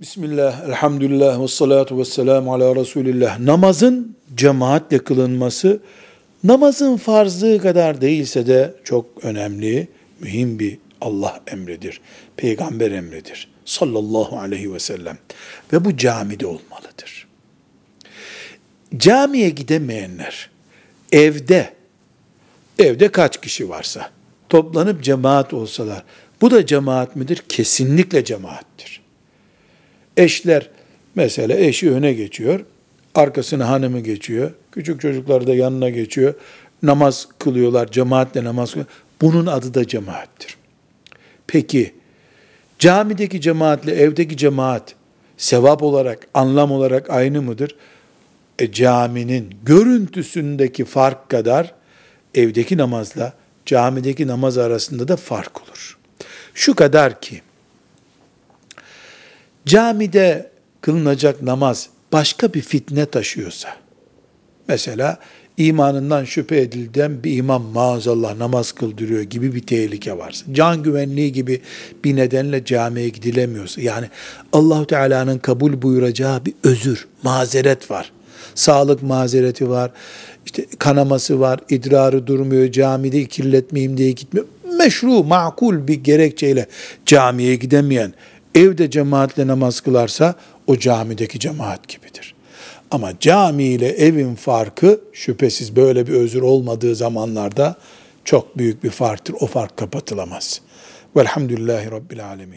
Bismillah, elhamdülillah ve salatu ve selamu ala Resulillah. Namazın cemaatle kılınması, namazın farzlığı kadar değilse de çok önemli, mühim bir Allah emridir. Peygamber emridir. Sallallahu aleyhi ve sellem. Ve bu camide olmalıdır. Camiye gidemeyenler, evde, evde kaç kişi varsa, toplanıp cemaat olsalar, bu da cemaat midir? Kesinlikle cemaattir. Eşler mesela eşi öne geçiyor, arkasına hanımı geçiyor, küçük çocuklar da yanına geçiyor, namaz kılıyorlar, cemaatle namaz kılıyorlar. Bunun adı da cemaattir. Peki camideki cemaatle evdeki cemaat sevap olarak, anlam olarak aynı mıdır? E, caminin görüntüsündeki fark kadar evdeki namazla camideki namaz arasında da fark olur. Şu kadar ki camide kılınacak namaz başka bir fitne taşıyorsa, mesela imanından şüphe edilden bir imam maazallah namaz kıldırıyor gibi bir tehlike varsa, can güvenliği gibi bir nedenle camiye gidilemiyorsa, yani Allahu Teala'nın kabul buyuracağı bir özür, mazeret var. Sağlık mazereti var, işte kanaması var, idrarı durmuyor, camide kirletmeyeyim diye gitmiyor. Meşru, makul bir gerekçeyle camiye gidemeyen, evde cemaatle namaz kılarsa o camideki cemaat gibidir. Ama cami ile evin farkı şüphesiz böyle bir özür olmadığı zamanlarda çok büyük bir farktır. O fark kapatılamaz. Velhamdülillahi Rabbil Alemin.